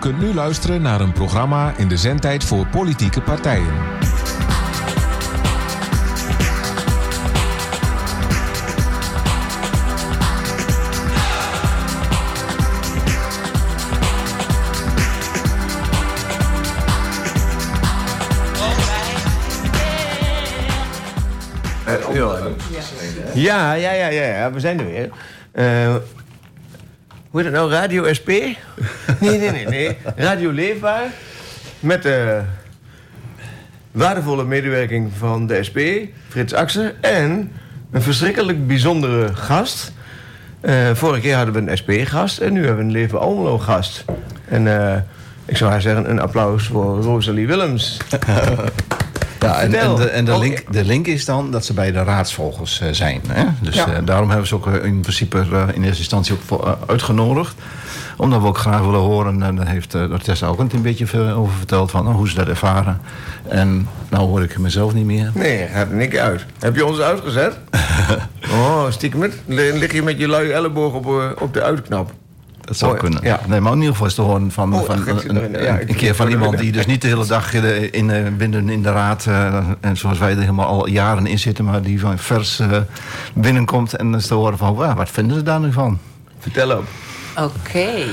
kunt nu luisteren naar een programma in de zendtijd voor politieke partijen. Ja, ja, ja, ja, ja, we zijn er weer. Uh, hoe heet het nou? Radio SP? nee, nee, nee, nee. Radio Leefbaar. Met de waardevolle medewerking van de SP, Frits Axer. En een verschrikkelijk bijzondere gast. Uh, vorige keer hadden we een SP-gast en nu hebben we een Leven Almelo-gast. En uh, ik zou haar zeggen, een applaus voor Rosalie Willems. Ja, en, en, de, en de, link, de link is dan dat ze bij de raadsvolgers uh, zijn. Hè? Dus ja. uh, daarom hebben ze ook in principe uh, in eerste instantie ook uitgenodigd. Omdat we ook graag willen horen, en daar heeft uh, Tessa ook een beetje veel over verteld, van, hoe ze dat ervaren. En nou hoor ik mezelf niet meer. Nee, gaat niks uit. Heb je ons uitgezet? oh, stiekem met. Lig je met je luie elleboog op, op de uitknap? Dat zou kunnen. Ja. Nee, maar in ieder geval is te horen van, oh, van een, een, ja, een keer van iemand die dus niet de hele dag in, in, binnen in de raad, uh, en zoals wij er helemaal al jaren in zitten, maar die van vers uh, binnenkomt en is te horen van, wow, wat vinden ze daar nu van? Vertel ook. Oké. Okay.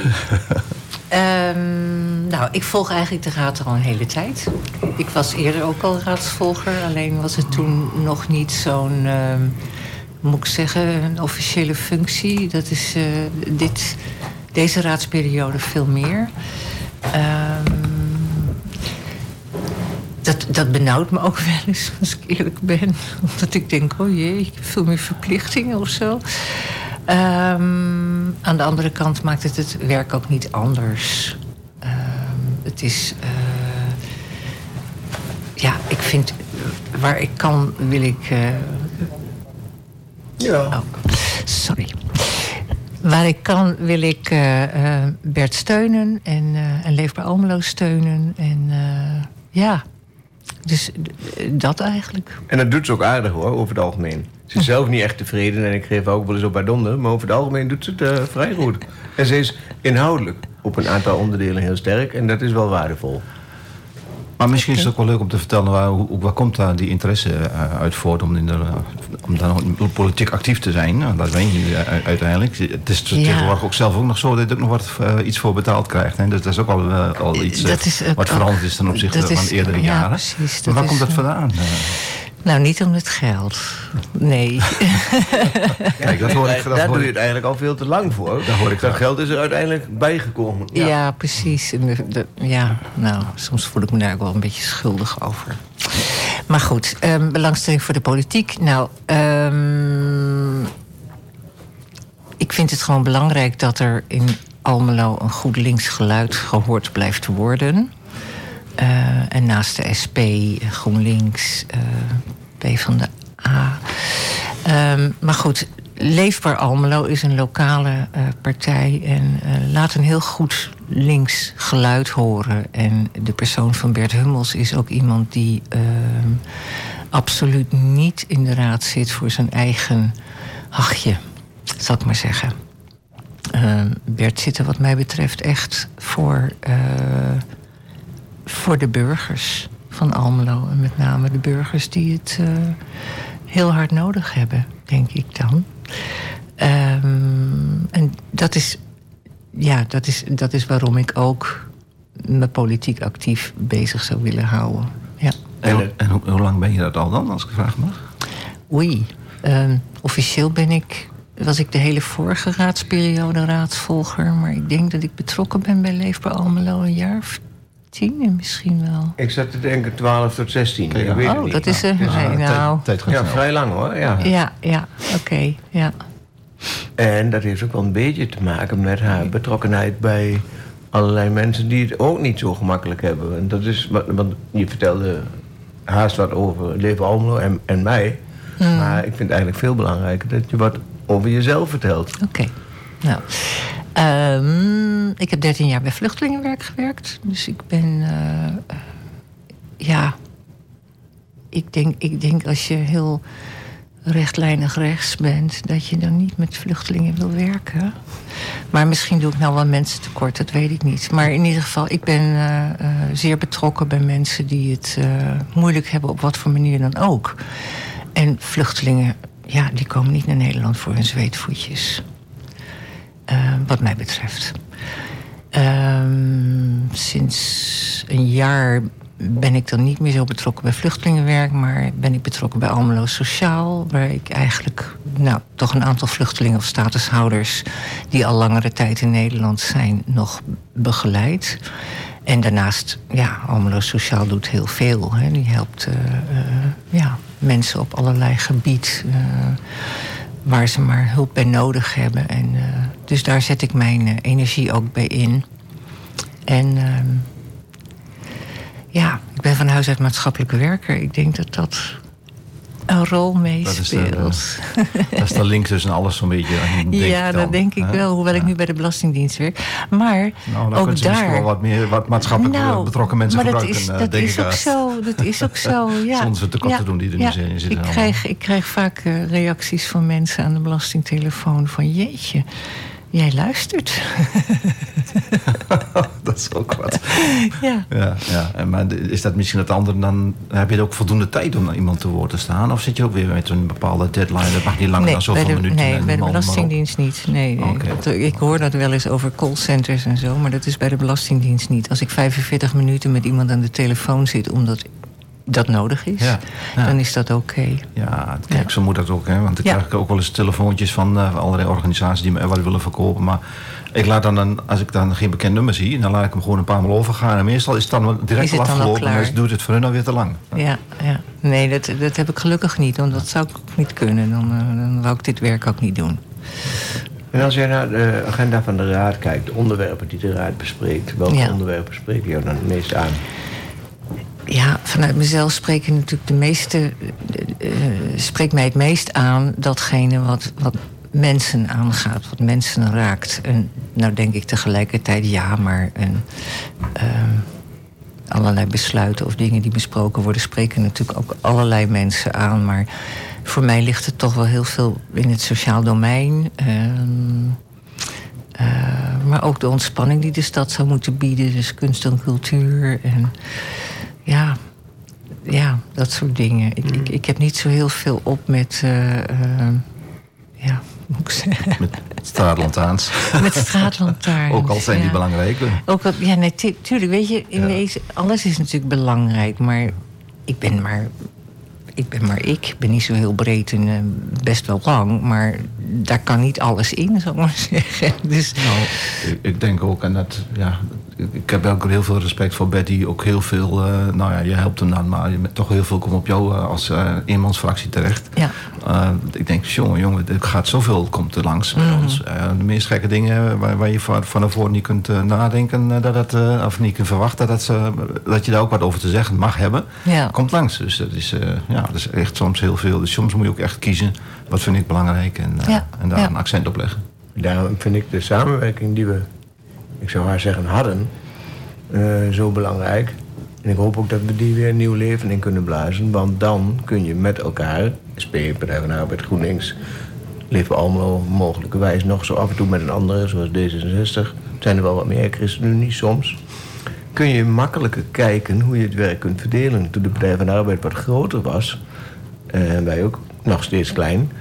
um, nou, ik volg eigenlijk de raad al een hele tijd. Ik was eerder ook al raadsvolger, alleen was het toen nog niet zo'n, uh, moet ik zeggen, een officiële functie. Dat is uh, dit deze raadsperiode veel meer. Um, dat, dat benauwt me ook wel eens, als ik eerlijk ben. Omdat ik denk, oh jee, ik heb veel meer verplichtingen of zo. Um, aan de andere kant maakt het het werk ook niet anders. Um, het is... Uh, ja, ik vind... Waar ik kan, wil ik... Uh, ja. Oh, sorry. Waar ik kan, wil ik uh, uh, Bert steunen en, uh, en Leefbaar Almelo steunen. En ja, dus dat eigenlijk. En dat doet ze ook aardig hoor, over het algemeen. Ze is zelf niet echt tevreden en ik geef ook wel eens op haar donder. Maar over het algemeen doet ze het vrij goed. En ze is inhoudelijk op een aantal onderdelen heel sterk. En dat is wel waardevol. Maar misschien is het ook wel leuk om te vertellen waar, hoe, waar komt daar die interesse uh, uit voort om, in de, om dan politiek actief te zijn. Nou, dat weet je uh, uiteindelijk. Het is ja. tegenwoordig ook zelf ook nog zo dat je ook nog wat uh, iets voor betaald krijgt. Hè? Dus dat is ook al, al iets wat veranderd is ten opzichte van eerdere ja, jaren. Precies, maar waar komt dat vandaan? Nou, niet om het geld. Nee. Kijk, dat hoor ik, dat daar doe je het eigenlijk al veel te lang voor. Daar hoor ik dat geld is er uiteindelijk bijgekomen. Ja, ja precies. En de, de, ja, nou, soms voel ik me daar ook wel een beetje schuldig over. Maar goed, um, belangstelling voor de politiek. Nou, um, ik vind het gewoon belangrijk dat er in Almelo een goed links geluid gehoord blijft worden. Uh, en naast de SP, GroenLinks, uh, P van de A. Um, maar goed, Leefbaar Almelo is een lokale uh, partij en laat een heel goed links geluid horen. En de persoon van Bert Hummels is ook iemand die ehm, absoluut niet in de raad zit voor zijn eigen hachje, zal ik maar zeggen. Ehm, Bert zit er wat mij betreft echt voor voor de burgers van Almelo. En met name de burgers die het uh, heel hard nodig hebben, denk ik dan. Um, en dat is, ja, dat, is, dat is waarom ik ook me politiek actief bezig zou willen houden. Ja. En, en hoe, hoe, lang ben je dat al dan, als ik vraag mag? Oei, um, officieel ben ik, was ik de hele vorige raadsperiode raadsvolger. Maar ik denk dat ik betrokken ben bij Leefbaar Almelo een jaar of tien misschien wel. Ik zat te denken 12 tot 16. Ja. weet oh, niet. dat is een. Ja, nou. tijd, ja, vrij lang hoor. Ja, ja, ja oké. Okay, ja. En dat heeft ook wel een beetje te maken met haar betrokkenheid bij allerlei mensen die het ook niet zo gemakkelijk hebben. En dat is, want je vertelde haast wat over Leven Almelo en, en mij. Mm. Maar ik vind het eigenlijk veel belangrijker dat je wat over jezelf vertelt. Oké. Okay. Nou, um, ik heb 13 jaar bij vluchtelingenwerk gewerkt. Dus ik ben, uh, ja, ik denk, ik denk als je heel rechtlijnig rechts bent, dat je dan niet met vluchtelingen wil werken. Maar misschien doe ik nou wel mensen tekort, dat weet ik niet. Maar in ieder geval, ik ben uh, zeer betrokken bij mensen die het moeilijk hebben op wat voor manier dan ook. En vluchtelingen, ja, die komen niet naar Nederland voor hun zweetvoetjes. Wat mij betreft. Um, sinds een jaar ben ik dan niet meer zo betrokken bij vluchtelingenwerk, maar ben ik betrokken bij Almelo Sociaal, waar ik eigenlijk nou, toch een aantal vluchtelingen of statushouders die al langere tijd in Nederland zijn, nog begeleid. En daarnaast, ja, Almelo Sociaal doet heel veel. Hè. Die helpt uh, uh, ja, mensen op allerlei gebied waar ze maar hulp bij nodig hebben. En, dus daar zet ik mijn energie ook bij in. En ehm, ja, ik ben van huis uit maatschappelijke werker. Ik denk dat dat een rol meespeelt. Dat, dat, is de link tussen alles zo'n beetje. ja, dat denk ik wel. Hoewel ik nu bij de Belastingdienst werk. Maar nou, dan ook daar. wel wat meer wat maatschappelijk nou, betrokken mensen maar gebruiken. Dat is, dat is ook zo. Dat is ook zo. Ja. Zonder ze tekort ja. te doen die er ja. nu in zitten. Ik krijg, ik krijg vaak uh, reacties van mensen aan de belastingtelefoon van jeetje. Jij luistert. dat is ook wat. Ja. ja, ja. En maar is dat misschien het andere dan... Heb je ook voldoende tijd om naar iemand te woord te staan? Of zit je ook weer met een bepaalde deadline? Dat mag niet langer nee, dan zoveel de, minuten. Nee, bij de Belastingdienst niet. Nee, nee. Okay. Dat, ik hoor dat wel eens over callcenters en zo... maar dat is bij de Belastingdienst niet. Als ik 45 minuten met iemand aan de telefoon zit... omdat dat nodig is, ja, ja. dan is dat oké. Okay. Ja, kijk, ja. zo moet dat ook. Hè? Want ik ja. krijg ook wel eens telefoontjes van uh, allerlei organisaties die me wat willen verkopen. Maar ik laat dan, een, als ik dan geen bekend nummer zie, dan laat ik hem gewoon een paar maal overgaan. En meestal is het dan direct is al afgelopen. Dan dus doet het voor hun alweer te lang. Ja, ja. nee, dat, dat heb ik gelukkig niet. Want dat zou ik niet kunnen. Dan, uh, dan wou ik dit werk ook niet doen. En als jij naar de agenda van de Raad kijkt, de onderwerpen die de Raad bespreekt, welke Ja. onderwerpen spreken jou dan het meest aan? Ja, vanuit mezelf spreken natuurlijk de meeste. Uh, spreekt mij het meest aan datgene wat, wat mensen aangaat, wat mensen raakt. En nou denk ik tegelijkertijd ja, maar een, uh, allerlei besluiten of dingen die besproken worden, spreken natuurlijk ook allerlei mensen aan. Maar voor mij ligt het toch wel heel veel in het sociaal domein. Uh, maar ook de ontspanning die de stad zou moeten bieden, dus kunst en cultuur. En, ja, ja, dat soort dingen. Ik, ik, ik heb niet zo heel veel op met. Uh, uh, ja, moet ik zeggen? Met straatlantaarns. met straatlantaarns. Ook al zijn ja. die belangrijk. Ook al, ja, nee, tuurlijk. Weet je, in ja. deze, alles is natuurlijk belangrijk. Maar ik ben maar. Ik ben maar ik. Ik ben niet zo heel breed en uh, best wel lang. Maar daar kan niet alles in, zou ik maar zeggen. Dus... Nou, ik, ik denk ook, en dat, ja, ik heb ook heel veel respect voor Betty. Ook heel veel, uh, nou ja, je helpt hem dan, maar je, toch heel veel komt op jou uh, als uh, eenmansfractie terecht. Ja. ik denk, jongen, jongen, er gaat zoveel komt er langs bij mm -hmm. ons. de meest gekke dingen waar, waar je van, van tevoren niet kunt nadenken, dat het, of niet kunt verwachten dat, dat je daar ook wat over te zeggen mag hebben, ja. komt langs. Dus dat is, ja, dat is echt soms heel veel. Dus soms moet je ook echt kiezen, wat vind ik belangrijk en, ja. en daar ja. een accent op leggen. Daarom vind ik de samenwerking die we ik zou haar zeggen, hadden, uh, zo belangrijk. En ik hoop ook dat we die weer nieuw leven in kunnen blazen. Want dan kun je met elkaar, SP, Partij van Arbeid, GroenLinks... Leven Almelo mogelijkerwijs nog zo af en toe met een andere, zoals D66. Zijn er wel wat meer ChristenUnie soms. Kun je makkelijker kijken hoe je het werk kunt verdelen. Toen de Partij van de Arbeid wat groter was... en wij ook nog steeds klein...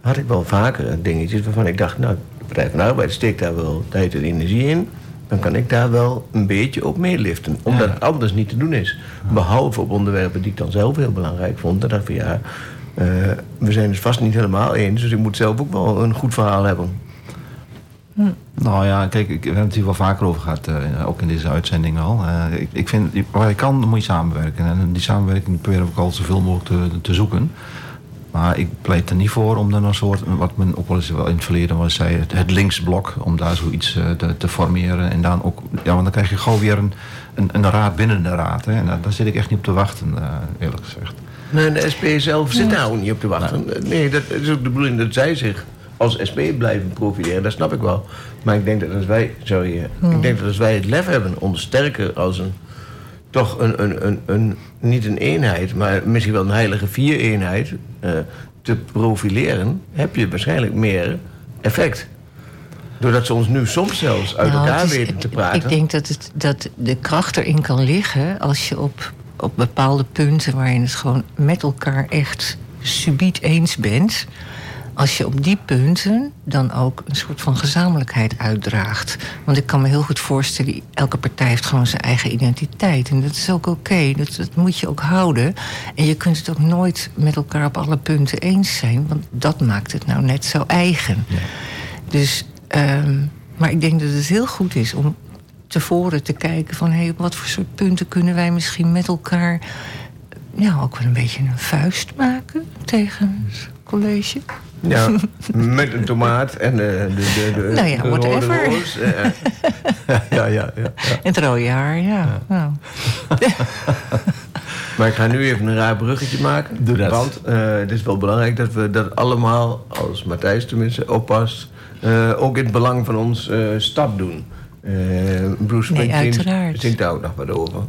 had ik wel vaker dingetjes waarvan ik dacht... nou, Partij van de Arbeid steekt daar wel tijd en energie in dan kan ik daar wel een beetje op meeliften. Omdat ja. het anders niet te doen is. Behalve op onderwerpen die ik dan zelf heel belangrijk vond. Dat dacht van ja, uh, we zijn het vast niet helemaal eens. Dus ik moet zelf ook wel een goed verhaal hebben. Hm. Nou ja, kijk, ik, we hebben het hier wel vaker over gehad. Uh, ook in deze uitzending al. Uh, ik, ik vind, waar je kan, moet je samenwerken. En die samenwerking proberen we ook al zoveel mogelijk te, te zoeken. Maar ik pleit er niet voor om dan een soort, wat men ook wel eens wel in het verleden was zei, het, het linksblok, om daar zoiets uh, te, te, formeren. En dan ook, ja, want dan krijg je gewoon weer een, een, een raad binnen de raad. Hè. En daar, daar, zit ik echt niet op te wachten, uh, eerlijk gezegd. Nee, de SP zelf zit daar ook niet op te wachten. Nee, nee dat is ook de bedoeling dat zij zich als SP blijven profileren, dat snap ik wel. Maar ik denk dat als wij, sorry, hmm. ik denk dat als wij het lef hebben om sterker als een toch een, een, een, een, niet een eenheid, maar misschien wel een heilige vier-eenheid uh, te profileren, heb je waarschijnlijk meer effect. Doordat ze ons nu soms zelfs uit nou, elkaar weten te praten. Ik denk dat, het, dat de kracht erin kan liggen als je op, op bepaalde punten waarin het gewoon met elkaar echt subiet eens bent als je op die punten dan ook een soort van gezamenlijkheid uitdraagt. Want ik kan me heel goed voorstellen, elke partij heeft gewoon zijn eigen identiteit. En dat is ook oké, dat, dat, moet je ook houden. En je kunt het ook nooit met elkaar op alle punten eens zijn, want dat maakt het nou net zo eigen. Dus, um, maar ik denk dat het heel goed is om tevoren te kijken van hé, hey, op wat voor soort punten kunnen wij misschien met elkaar ja, ook wel een beetje een vuist maken tegen het college. Ja, met een tomaat en de, de, de, de, nou ja, whatever. roos. ja, ja, ja, ja, En het rode haar, ja. ja. Nou. maar ik ga nu even een raar bruggetje maken. Doe dat. Want uh, het is wel belangrijk dat we dat allemaal, als Matthijs tenminste, oppast... Uh, ook in het belang van ons uh, stad doen. Bruce Springsteen nee, zingt daar ook nog wat over.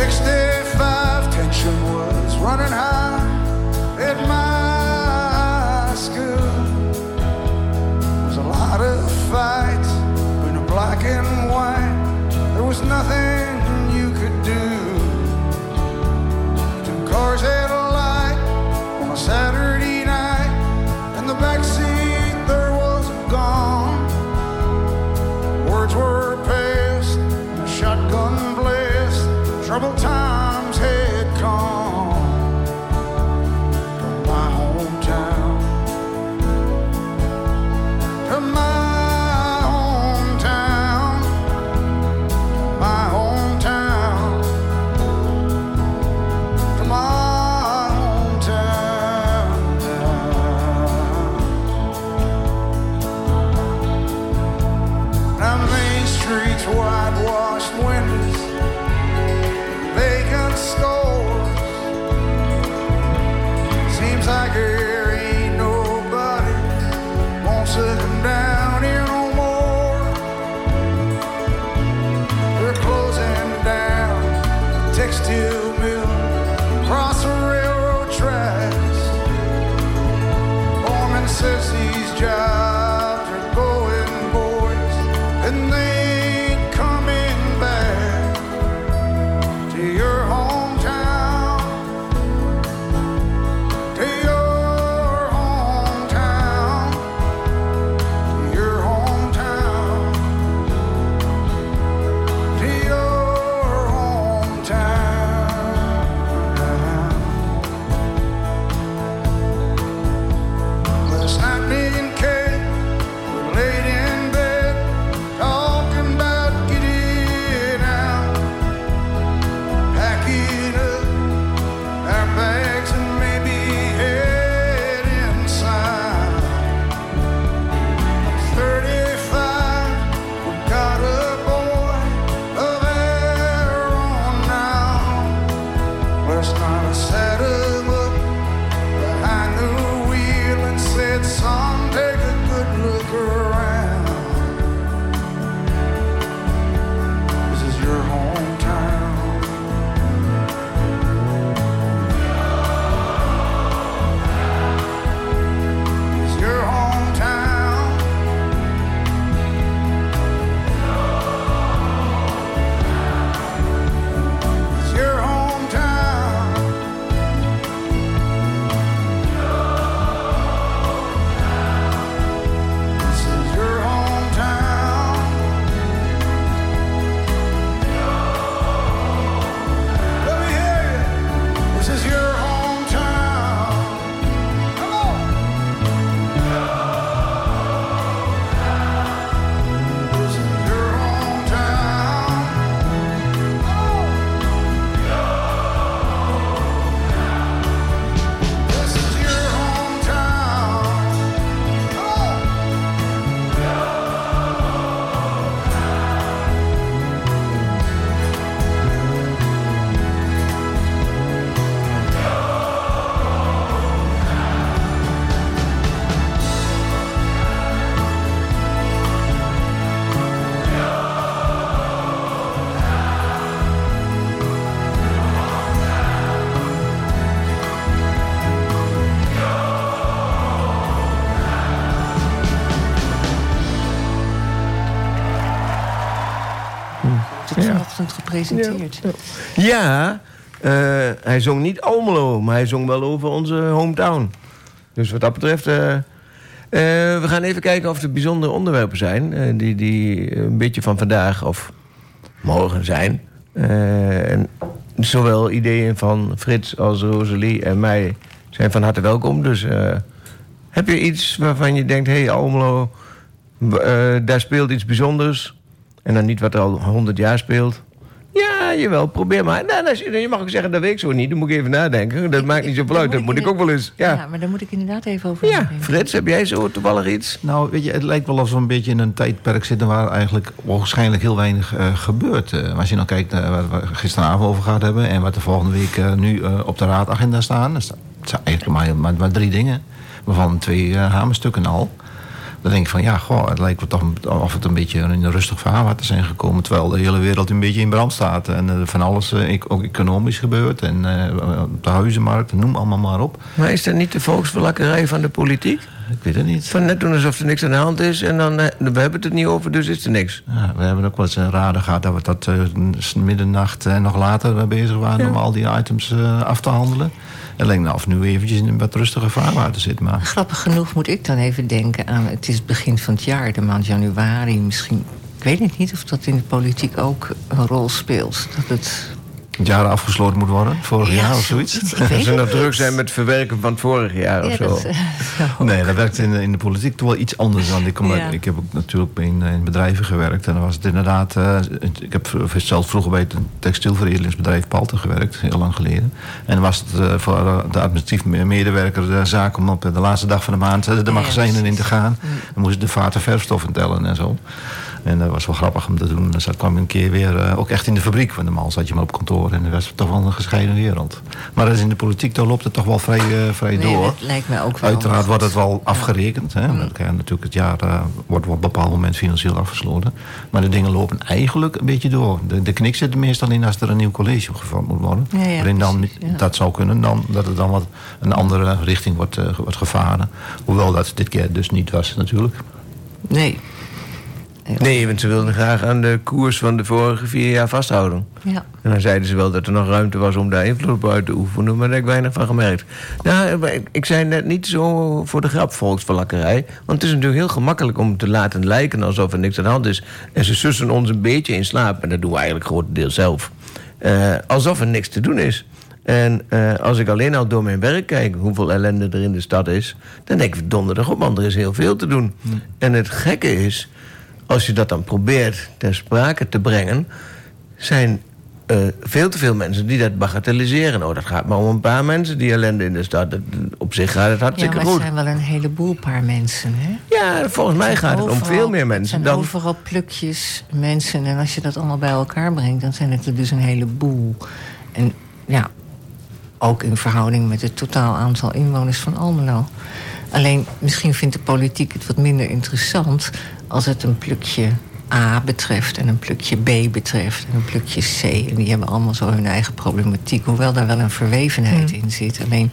60 gepresenteerd. Ja, uh, hij zong niet Almelo, maar hij zong wel over onze hometown. Dus wat dat betreft... Uh, we gaan even kijken of er bijzondere onderwerpen zijn... die, die een beetje van vandaag of morgen zijn. en zowel ideeën van Frits als Rosalie en mij zijn van harte welkom. Dus heb je iets waarvan je denkt... hé, hey, Almelo, daar speelt iets bijzonders... En dan niet wat er al honderd jaar speelt. Ja, jawel, probeer maar. Nou, je mag ook zeggen, dat weet ik zo niet. Dan moet ik even nadenken. Dat maakt niet zoveel uit. Dat moet ik ook wel eens. Ja. ja, maar daar moet ik inderdaad even over Ja, Frits, heb jij zo toevallig iets? Nou, weet je, het lijkt wel alsof we een beetje in een tijdperk zitten... waar eigenlijk waarschijnlijk heel weinig uh, gebeurt. Uh, als je nou kijkt naar uh, waar we gisteravond over gehad hebben... en wat de volgende week nu op de raadagenda staan... het zijn eigenlijk maar, maar, maar drie dingen. Waarvan twee hamerstukken al. Dan denk ik van ja, goh, het lijkt me toch of het een beetje in een rustig te zijn gekomen. Terwijl de hele wereld een beetje in brand staat. En uh, van alles uh, ook economisch gebeurt. En uh, op de huizenmarkt, noem allemaal maar op. Maar is dat niet de volksverlakkerij van de politiek? Ik weet het niet. Van net doen alsof er niks aan de hand is. En dan, we hebben het er niet over, dus is er niks. Ja, we hebben ook wel eens een raden gehad dat we tot middernacht en nog later bezig waren... om al die items af te handelen. Nou of nu eventjes in een wat rustige vaarwater zit. Maar... Grappig genoeg moet ik dan even denken aan... het is begin van het jaar, de maand januari. Misschien, ik weet niet of dat in de politiek ook een rol speelt. Dat het het jaar afgesloten moet worden, vorig jaar of zoiets. Dat ze nog druk zijn met het verwerken van het vorig jaar of zo. nee, dat werkt in, in de politiek toch wel iets anders dan. Ik, kom ik heb ook natuurlijk in, in bedrijven gewerkt. En dan was het inderdaad... Uh, ik heb zelf vroeger bij het textielveredelingsbedrijf Palten gewerkt, heel lang geleden. En dan was het uh, voor de administratief medewerker de zaak om op de laatste dag van de maand de magazijnen in te gaan. Mm. Dan moesten de vaten verfstoffen tellen en zo. En dat was wel grappig om te doen. Dus dat kwam een keer weer uh, ook echt in de fabriek. Want normaal zat je maar op kantoor en dat was toch wel een gescheiden wereld. Maar dat is in de politiek, dan loopt het toch wel vrij, uh, vrij nee, door. Lijkt mij ook wel. Uiteraard wordt het wel afgerekend. Hè? Mm. natuurlijk het jaar uh, wordt op een bepaald moment financieel afgesloten. Maar de dingen lopen eigenlijk een beetje door. De, de knik zit er meestal in als er een nieuw college opgevat moet worden. Ja, ja, waarin dan, dat zou kunnen, dan, dat het dan wat een andere richting wordt, wordt gevaren. Hoewel dat dit keer dus niet was natuurlijk. Nee, Nee, want ze wilden graag aan de koers van de vorige vier jaar vasthouden. Ja. En dan zeiden ze wel dat er nog ruimte was om daar invloed op uit te oefenen, maar daar heb ik weinig van gemerkt. Nou, ik zei net niet zo voor de grap volksverlakkerij. Want het is natuurlijk heel gemakkelijk om te laten lijken alsof er niks aan de hand is. En ze sussen ons een beetje in slaap, en dat doen we eigenlijk grotendeels zelf. Uh, alsof er niks te doen is. En uh, als ik alleen al door mijn werk kijk hoeveel ellende er in de stad is, dan denk ik donderdag op, want er is heel veel te doen. En het gekke is als je dat dan probeert ter sprake te brengen, zijn uh, veel te veel mensen die dat bagatelliseren. Oh, dat gaat maar om een paar mensen, die ellende in de stad. op zich gaat het hartstikke goed. Ja, maar het zijn wel een heleboel paar mensen, hè? Ja, volgens mij gaat het om veel meer mensen. Het zijn overal plukjes mensen. En als je dat allemaal bij elkaar brengt, dan zijn het er dus een heleboel. En ja, ook in verhouding met het totaal aantal inwoners van Almelo. Alleen, misschien vindt de politiek het wat minder interessant als het een plukje A betreft en een plukje B betreft en een plukje C. En die hebben allemaal zo hun eigen problematiek. Hoewel daar wel een verwevenheid hmm. in zit. Alleen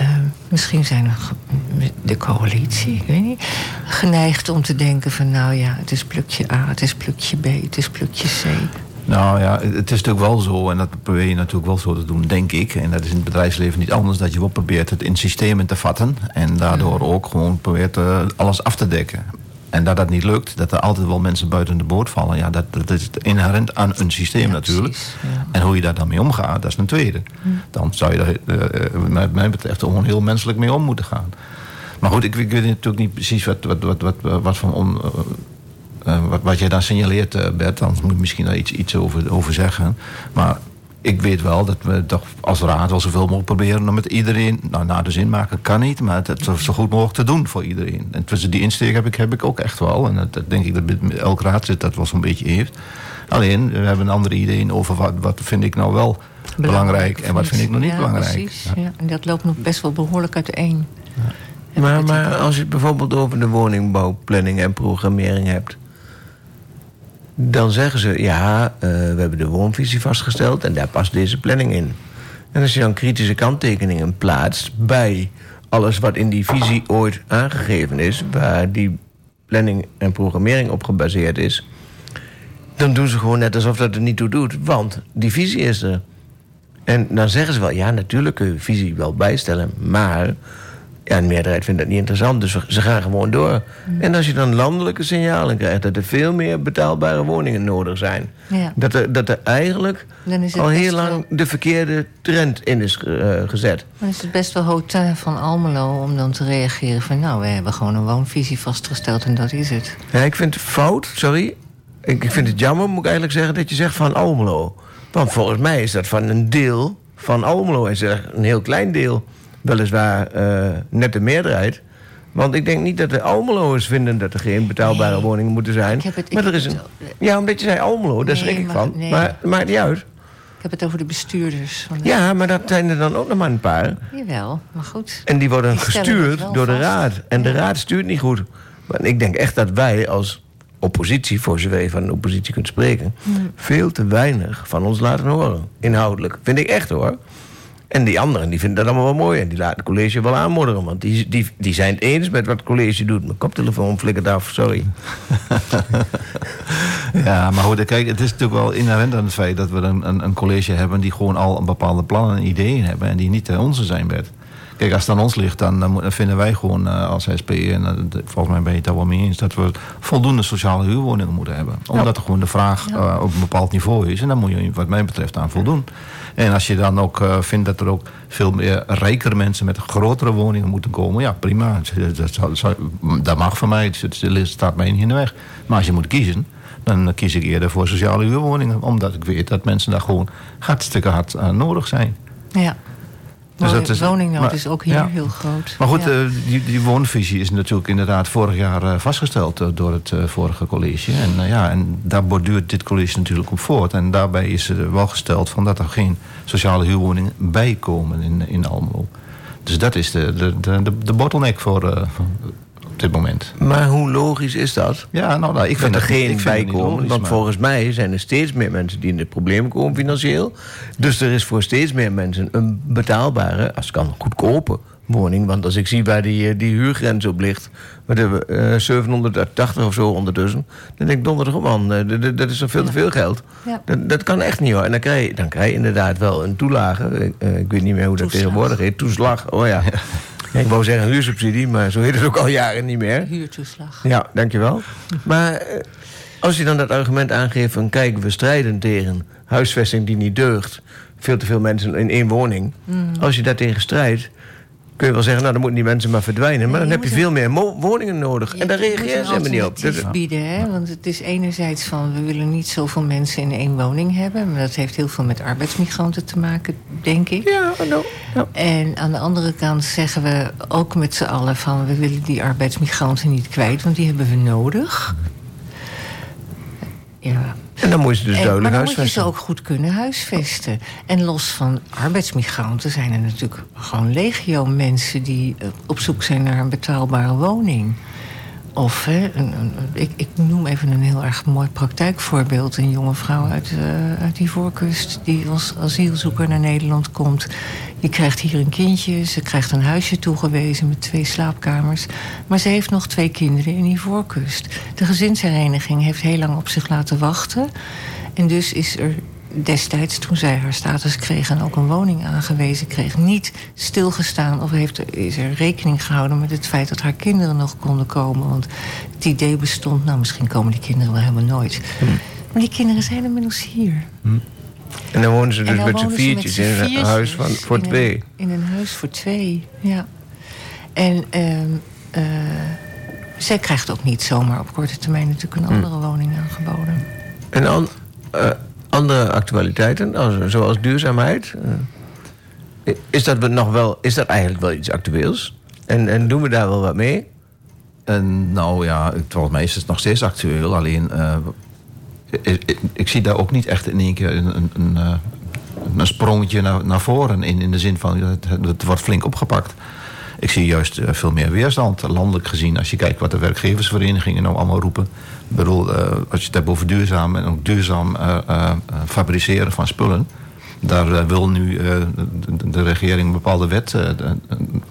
uh, misschien zijn de coalitie, ik weet niet, geneigd om te denken van nou ja, het is plukje A, het is plukje B, het is plukje C. Nou ja, het is natuurlijk wel zo, en dat probeer je natuurlijk wel zo te doen, denk ik. En dat is in het bedrijfsleven niet anders, dat je wel probeert het in systemen te vatten. En daardoor hmm. ook gewoon probeert uh, alles af te dekken. En dat dat niet lukt, dat er altijd wel mensen buiten de boot vallen. Ja, dat, dat is inherent aan een systeem natuurlijk. En hoe je daar dan mee omgaat, dat is een tweede. Dan zou je daar, uh, wat mij betreft, gewoon heel menselijk mee om moeten gaan. Maar goed, ik, ik weet natuurlijk niet precies wat, wat, wat, wat, wat van om, uh, wat, wat jij dan signaleert, Bert. Anders moet je misschien daar iets, iets over, over zeggen. Maar ik weet wel dat we toch als raad wel zoveel mogelijk proberen om met iedereen, nou naar de zin maken kan niet, maar het, zo goed mogelijk te doen voor iedereen. En tussen die insteek heb ik, heb ik ook echt wel. En dat, denk ik dat elk raadslid dat wel zo'n beetje heeft. Alleen, we hebben een andere ideeën over wat, wat vind ik nou wel belangrijk, en wat vind ik nog niet belangrijk. Precies, ja. En dat loopt nog best wel behoorlijk uiteen. Ja. Maar, maar als je het bijvoorbeeld over de woningbouwplanning en programmering hebt dan zeggen ze, ja, uh, we hebben de woonvisie vastgesteld en daar past deze planning in. En als je dan kritische kanttekeningen plaatst bij alles wat in die visie ooit aangegeven is, waar die planning en programmering op gebaseerd is, dan doen ze gewoon net alsof dat er niet toe doet. Want die visie is er. En dan zeggen ze wel, ja, natuurlijk kun je visie wel bijstellen. Maar ja, de meerderheid vindt dat niet interessant, dus ze gaan gewoon door. En als je dan landelijke signalen krijgt dat er veel meer betaalbare woningen nodig zijn, Ja. dat, er, dat er eigenlijk is al heel lang de verkeerde trend in is eh, gezet. Dan is het best wel hotel van Almelo om dan te reageren van... nou, we hebben gewoon een woonvisie vastgesteld en dat is het. Ja, ik vind het fout, sorry. Ik, ik vind het jammer, moet ik eigenlijk zeggen, dat je zegt van Almelo. Want volgens mij is dat van een deel van Almelo. En zeg een heel klein deel. Weliswaar eh, net de meerderheid. Want ik denk niet dat de Almeloers vinden dat er geen betaalbare Nee. woningen moeten zijn. Het- maar er is een. Ja, omdat je zei Almelo, daar Nee, schrik ik maar- van. nee. Maar het maakt niet uit. Ik heb het over de bestuurders. Van de... Ja, maar dat zijn er dan ook nog maar een paar. Jawel, maar goed. En die worden Die gestuurd door de raad. En de raad stuurt niet goed. Maar ik denk echt dat wij als oppositie, voor zover je van een oppositie kunt spreken... Hmm. veel te weinig van ons laten horen. Inhoudelijk. Vind ik echt hoor. En die anderen die vinden dat allemaal wel mooi. En die laten het college wel aanmodderen. Want die, die, die zijn het eens met wat het college doet. Mijn koptelefoon flikkert af, sorry. Ja, maar goed, kijk, het is natuurlijk wel inherent aan het feit dat we een, een, een college hebben die gewoon al een bepaalde plannen en ideeën hebben en die niet de onze zijn, Bert. Kijk, als het aan ons ligt, dan, dan vinden wij gewoon eh, als SP, en eh, volgens mij ben je het daar wel mee eens, dat we voldoende sociale huurwoningen moeten hebben. Omdat er gewoon de vraag eh, op een bepaald niveau is en dan moet je wat mij betreft aan voldoen. En als je dan ook eh, vindt dat er ook veel meer rijkere mensen met grotere woningen moeten komen, ja prima, dat, dat, mag van mij, het staat mij niet in de weg. Maar als je moet kiezen, dan kies ik eerder voor sociale huurwoningen. Omdat ik weet dat mensen daar gewoon hartstikke hard aan nodig zijn. Ja. Dus dat is- woningnood maar- is ook hier ja. heel groot. Maar goed, Ja. eh, die, die woonvisie is natuurlijk inderdaad vorig jaar eh, vastgesteld eh, door het vorige college. En, ja, en daar borduurt dit college natuurlijk op voort. En daarbij is er wel gesteld van dat er geen sociale huurwoningen bij komen in, in Almelo. Dus dat is de, de, de, de, bottleneck voor, voor- op dit moment. Maar hoe logisch is dat? Ja, nou, nou ik dat vind er geen ik vind bij het niet komen. logisch, want maar- volgens mij zijn er steeds meer mensen die in de problemen komen financieel. Dus er is voor steeds meer mensen een betaalbare, als het kan, goedkope woning. Want als ik zie waar die, eh, die huurgrens op ligt, wat hebben we, eh, 780 of zo ondertussen. Dan denk ik donderdag op man, eh, dat- is toch veel te veel geld. Ja. Dat, dat kan echt niet hoor. En dan krijg je, dan krijg je inderdaad wel een toelage. Ik, eh, ik weet niet meer hoe dat Toeslag. tegenwoordig heet. Toeslag, oh ja. Ja, ik wou zeggen huursubsidie, maar zo heet het ook al jaren niet meer. Huurtoeslag. Ja, dankjewel. Maar eh, als je dan dat argument aangeeft van... kijk, we strijden tegen huisvesting die niet deugt... veel te veel mensen in één woning... Mm. als je daar tegen strijdt... kun je wel zeggen, nou, dan moeten die mensen maar verdwijnen. Maar Nee, dan heb je veel meer woningen nodig. en daar reageren ze helemaal niet op. Dat- bieden, hè? want het is enerzijds van... we willen niet zoveel mensen in één woning hebben... maar dat heeft heel veel met arbeidsmigranten te maken, denk ik. ja, nou, ja. En aan de andere kant zeggen we ook met z'n allen van... we willen die arbeidsmigranten niet kwijt, want die hebben we nodig. Ja. En dan moet je dus duidelijk maar dan moet je ze huisvesten. ook goed kunnen huisvesten. En los van arbeidsmigranten zijn er natuurlijk gewoon legio mensen... die eh, op zoek zijn naar een betaalbare woning. Of, hè, ik, ik noem even een heel erg mooi praktijkvoorbeeld. Een jonge vrouw uit, eh uit die voorkust die als asielzoeker naar Nederland komt. Die krijgt hier een kindje, ze krijgt een huisje toegewezen met twee slaapkamers. Maar ze heeft nog twee kinderen in die voorkust. De gezinshereniging heeft heel lang op zich laten wachten. En dus is er destijds, toen zij haar status kreeg en ook een woning aangewezen kreeg, niet stilgestaan of heeft, er- is er rekening gehouden met het feit dat haar kinderen nog konden komen. Want het idee bestond, nou misschien komen die kinderen wel helemaal nooit. Maar die kinderen zijn inmiddels hier. En dan wonen ze dus dan met z'n viertjes in een huis van, voor in een- twee. in een huis voor twee, ja. En ehm, eh, zij krijgt ook niet zomaar op korte termijn natuurlijk een andere woning aangeboden. En an- eh, andere actualiteiten, als- zoals duurzaamheid. eh, is, dat nog wel, is dat eigenlijk wel iets actueels? En, en doen we daar wel wat mee? En nou ja, volgens mij is het nog steeds actueel. Alleen, eh, ik, zie daar ook niet echt in één keer een, een, een, eh, sprongetje naar, naar voren. In, in de zin van, het wordt flink opgepakt. Ik zie juist eh, veel meer weerstand, landelijk gezien. Als je kijkt wat de werkgeversverenigingen nou allemaal roepen. Ik bedoel, eh, als je het hebt over duurzaam en ook duurzaam eh, fabriceren van spullen. Daar wil nu de, regering een bepaalde wet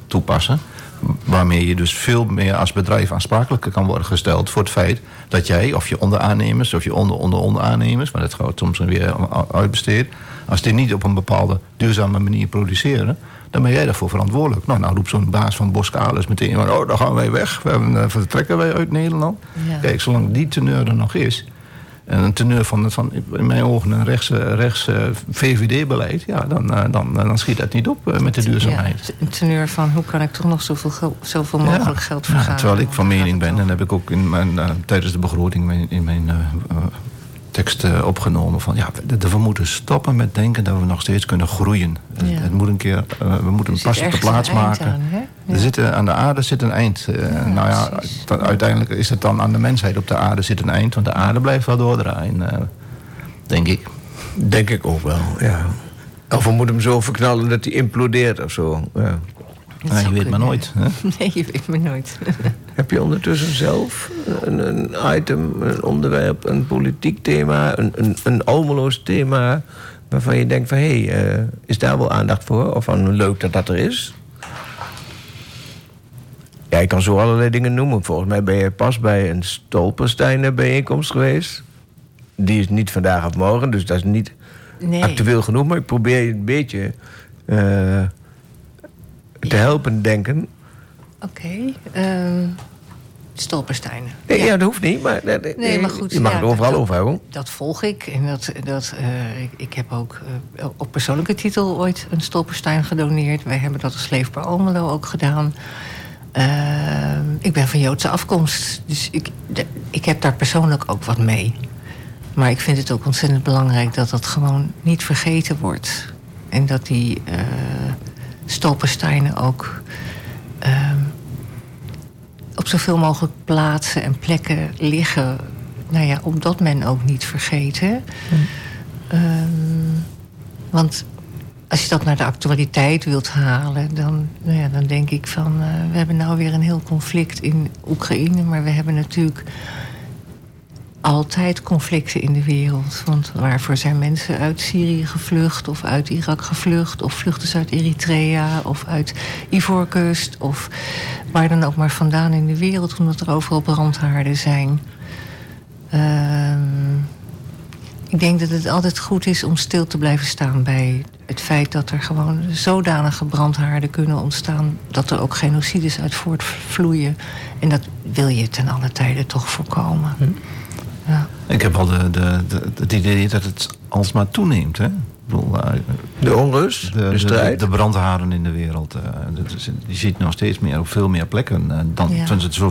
toepassen. waarmee je dus veel meer als bedrijf aansprakelijk kan worden gesteld voor het feit dat jij of je onderaannemers of je onder onder onderaannemers, maar dat gaat soms weer uitbesteed, als die niet op een bepaalde duurzame manier produceren, dan ben jij daarvoor verantwoordelijk. Nou, nou roept zo'n baas van Boskalis meteen, oh, dan gaan wij weg, we hebben, vertrekken wij uit Nederland. Kijk, zolang die teneur er nog is, en een teneur van, van in mijn ogen een rechts, rechts VVD-beleid, ja, dan, eh, dan, dan schiet dat niet op eh, met de duurzaamheid. een teneur van hoe kan ik toch nog zoveel, zoveel mogelijk geld vergaren. Ja, terwijl ik van mening ben, en heb ik ook in mijn, tijdens de begroting in mijn tekst opgenomen van ja, we moeten stoppen met denken dat we nog steeds kunnen groeien. Het, moet een keer, we moeten een pas op de plaats maken. Aan, er zit, aan de aarde zit een eind. nou ja, uiteindelijk is het dan aan de mensheid op de aarde zit een eind, want de aarde blijft wel doordraaien, denk ik. Denk ik ook wel, ja. Of we moeten hem zo verknallen dat hij implodeert of zo. Ja. Ja, je weet maar nooit. Hè? Nee, je weet maar nooit. Heb je ondertussen zelf een, een, item, een onderwerp, een politiek thema, een, een, een almeloos thema... waarvan je denkt van, hé, hey, uh, is daar wel aandacht voor? Of van, leuk dat dat er is? Ja, ik kan zo allerlei dingen noemen. Volgens mij ben je pas bij een Stolpersteiner bijeenkomst geweest. Die is niet vandaag of morgen, dus dat is niet nee. actueel genoeg. Maar ik probeer je een beetje... Uh, te helpen denken. Oké. Okay. Um, Stolpersteinen. Nee, ja. dat hoeft niet, maar, nee, maar goed, je mag het overal dat, over hebben. Dat volg ik. En dat, dat, uh, ik, ik, heb ook uh, op persoonlijke titel ooit een Stolperstein gedoneerd. Wij hebben dat als Leefbaar Almelo ook gedaan. Uh, ik ben van Joodse afkomst, dus ik, de, ik heb daar persoonlijk ook wat mee. Maar ik vind het ook ontzettend belangrijk dat dat gewoon niet vergeten wordt. En dat die stolpersteinen ook um, op zoveel mogelijk plaatsen en plekken liggen. Nou ja, opdat men ook niet vergeten. Um, want als je dat naar de actualiteit wilt halen, dan, nou ja, dan denk ik van uh, we hebben nou weer een heel conflict in Oekraïne, maar we hebben natuurlijk altijd conflicten in de wereld. Want waarvoor zijn mensen uit Syrië gevlucht of uit Irak gevlucht... of vluchten uit Eritrea of uit Ivoorkust... of waar dan ook maar vandaan in de wereld... omdat er overal brandhaarden zijn. Uh, ik denk dat het altijd goed is om stil te blijven staan bij het feit dat er gewoon zodanige brandhaarden kunnen ontstaan... dat er ook genocides uit voortvloeien. En dat wil je ten alle tijde toch voorkomen. Hm. Ik heb wel de, de, de, het idee dat het alsmaar toeneemt. Hè? Bedoel, uh, de onrust, de, de strijd. De, brandharen in de wereld. Uh, je ziet nog steeds meer op veel meer plekken. Uh, dan, ja. zo, zo,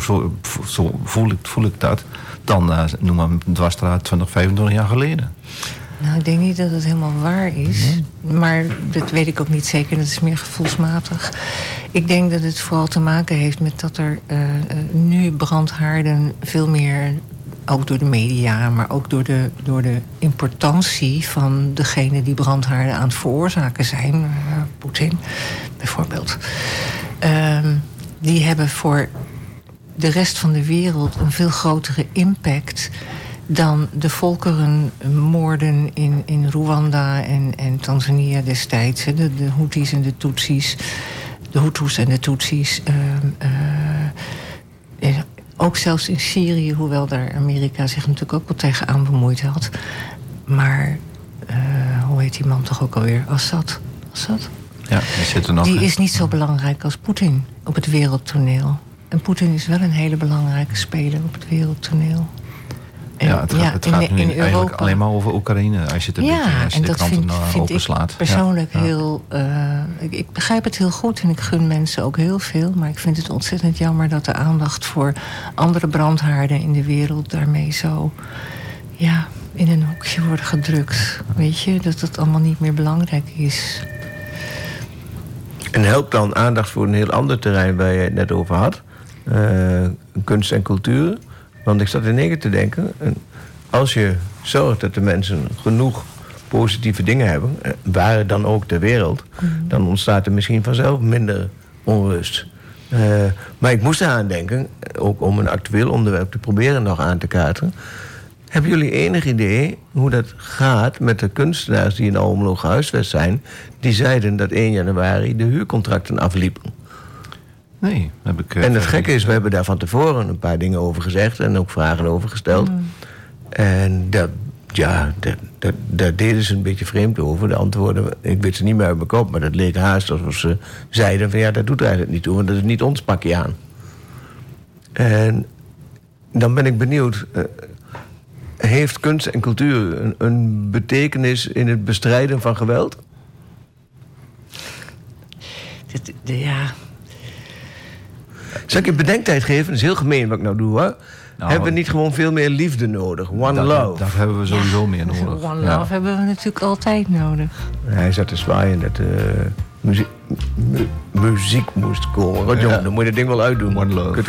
zo, voel, ik, voel ik dat. Dan noem maar een dwarsstraat 20, 25 jaar geleden. Nou, ik denk niet dat het helemaal waar is. Maar dat weet ik ook niet zeker. Dat is meer gevoelsmatig. Ik denk dat het vooral te maken heeft met dat er nu brandhaarden veel meer ook door de media, maar ook door de, door de importantie van degene die brandhaarden aan het veroorzaken zijn, uh, Poetin bijvoorbeeld. Uh, die hebben voor de rest van de wereld een veel grotere impact dan de volkerenmoorden in, in Rwanda en, en Tanzania destijds. De, de Houthis en de Tutsis, de Hutus en de Tutsis. Uh, ook zelfs in Syrië, hoewel daar Amerika zich natuurlijk ook wel tegenaan bemoeid had. Maar uh, hoe heet die man toch ook alweer? Assad. Assad? Ja, die zit er nog. Die is niet zo belangrijk als Poetin op het wereldtoneel. En Poetin is wel een hele belangrijke speler op het wereldtoneel. Ja, het gaat, het gaat nu in eigenlijk alleen maar over Oekraïne. Als je het een ja, beetje, als je de kranten vind, openslaat. Ik persoonlijk heel... Uh, ik, ik, begrijp het heel goed en ik gun mensen ook heel veel. Maar ik vind het ontzettend jammer dat de aandacht voor andere brandhaarden in de wereld daarmee zo... Ja, in een hoekje wordt gedrukt. Weet je, dat het allemaal niet meer belangrijk is. En helpt dan aandacht voor een heel ander terrein waar je het net over had? Uh, kunst en cultuur want ik zat in één te denken... als je zorgt dat de mensen genoeg positieve dingen hebben... Eh, waar dan ook ter wereld... Mhm. dan ontstaat er misschien vanzelf minder onrust. Uh, maar ik moest eraan denken, ook om een actueel onderwerp te proberen nog aan te kaarten. Hebben jullie enig idee hoe dat gaat met de kunstenaars die in Almelo gehuisvest zijn... die zeiden dat 1 januari de huurcontracten afliepen? Nee, heb ik... en het gekke is, we hebben daar van tevoren een paar dingen over gezegd... en ook vragen over gesteld. Mm. En dat, ja, daar, daar, deden ze een beetje vreemd over. De antwoorden, ik weet ze niet meer uit mijn kop... maar dat leek haast alsof ze zeiden van... ja, dat doet eigenlijk niet toe, want dat is niet ons pakje aan. En dan ben ik benieuwd... Uh, heeft kunst en cultuur een, een, betekenis in het bestrijden van geweld? ja. Zal ik je bedenktijd geven? Dat is heel gemeen wat ik nou doe hoor. Nou, hebben we niet gewoon veel meer liefde nodig? One love. Dat hebben we sowieso meer nodig. One love hebben we natuurlijk altijd nodig. Hij zat te zwaaien dat uh, muziek, muziek moest komen. Ja. Dan moet je dat ding wel uitdoen. One love.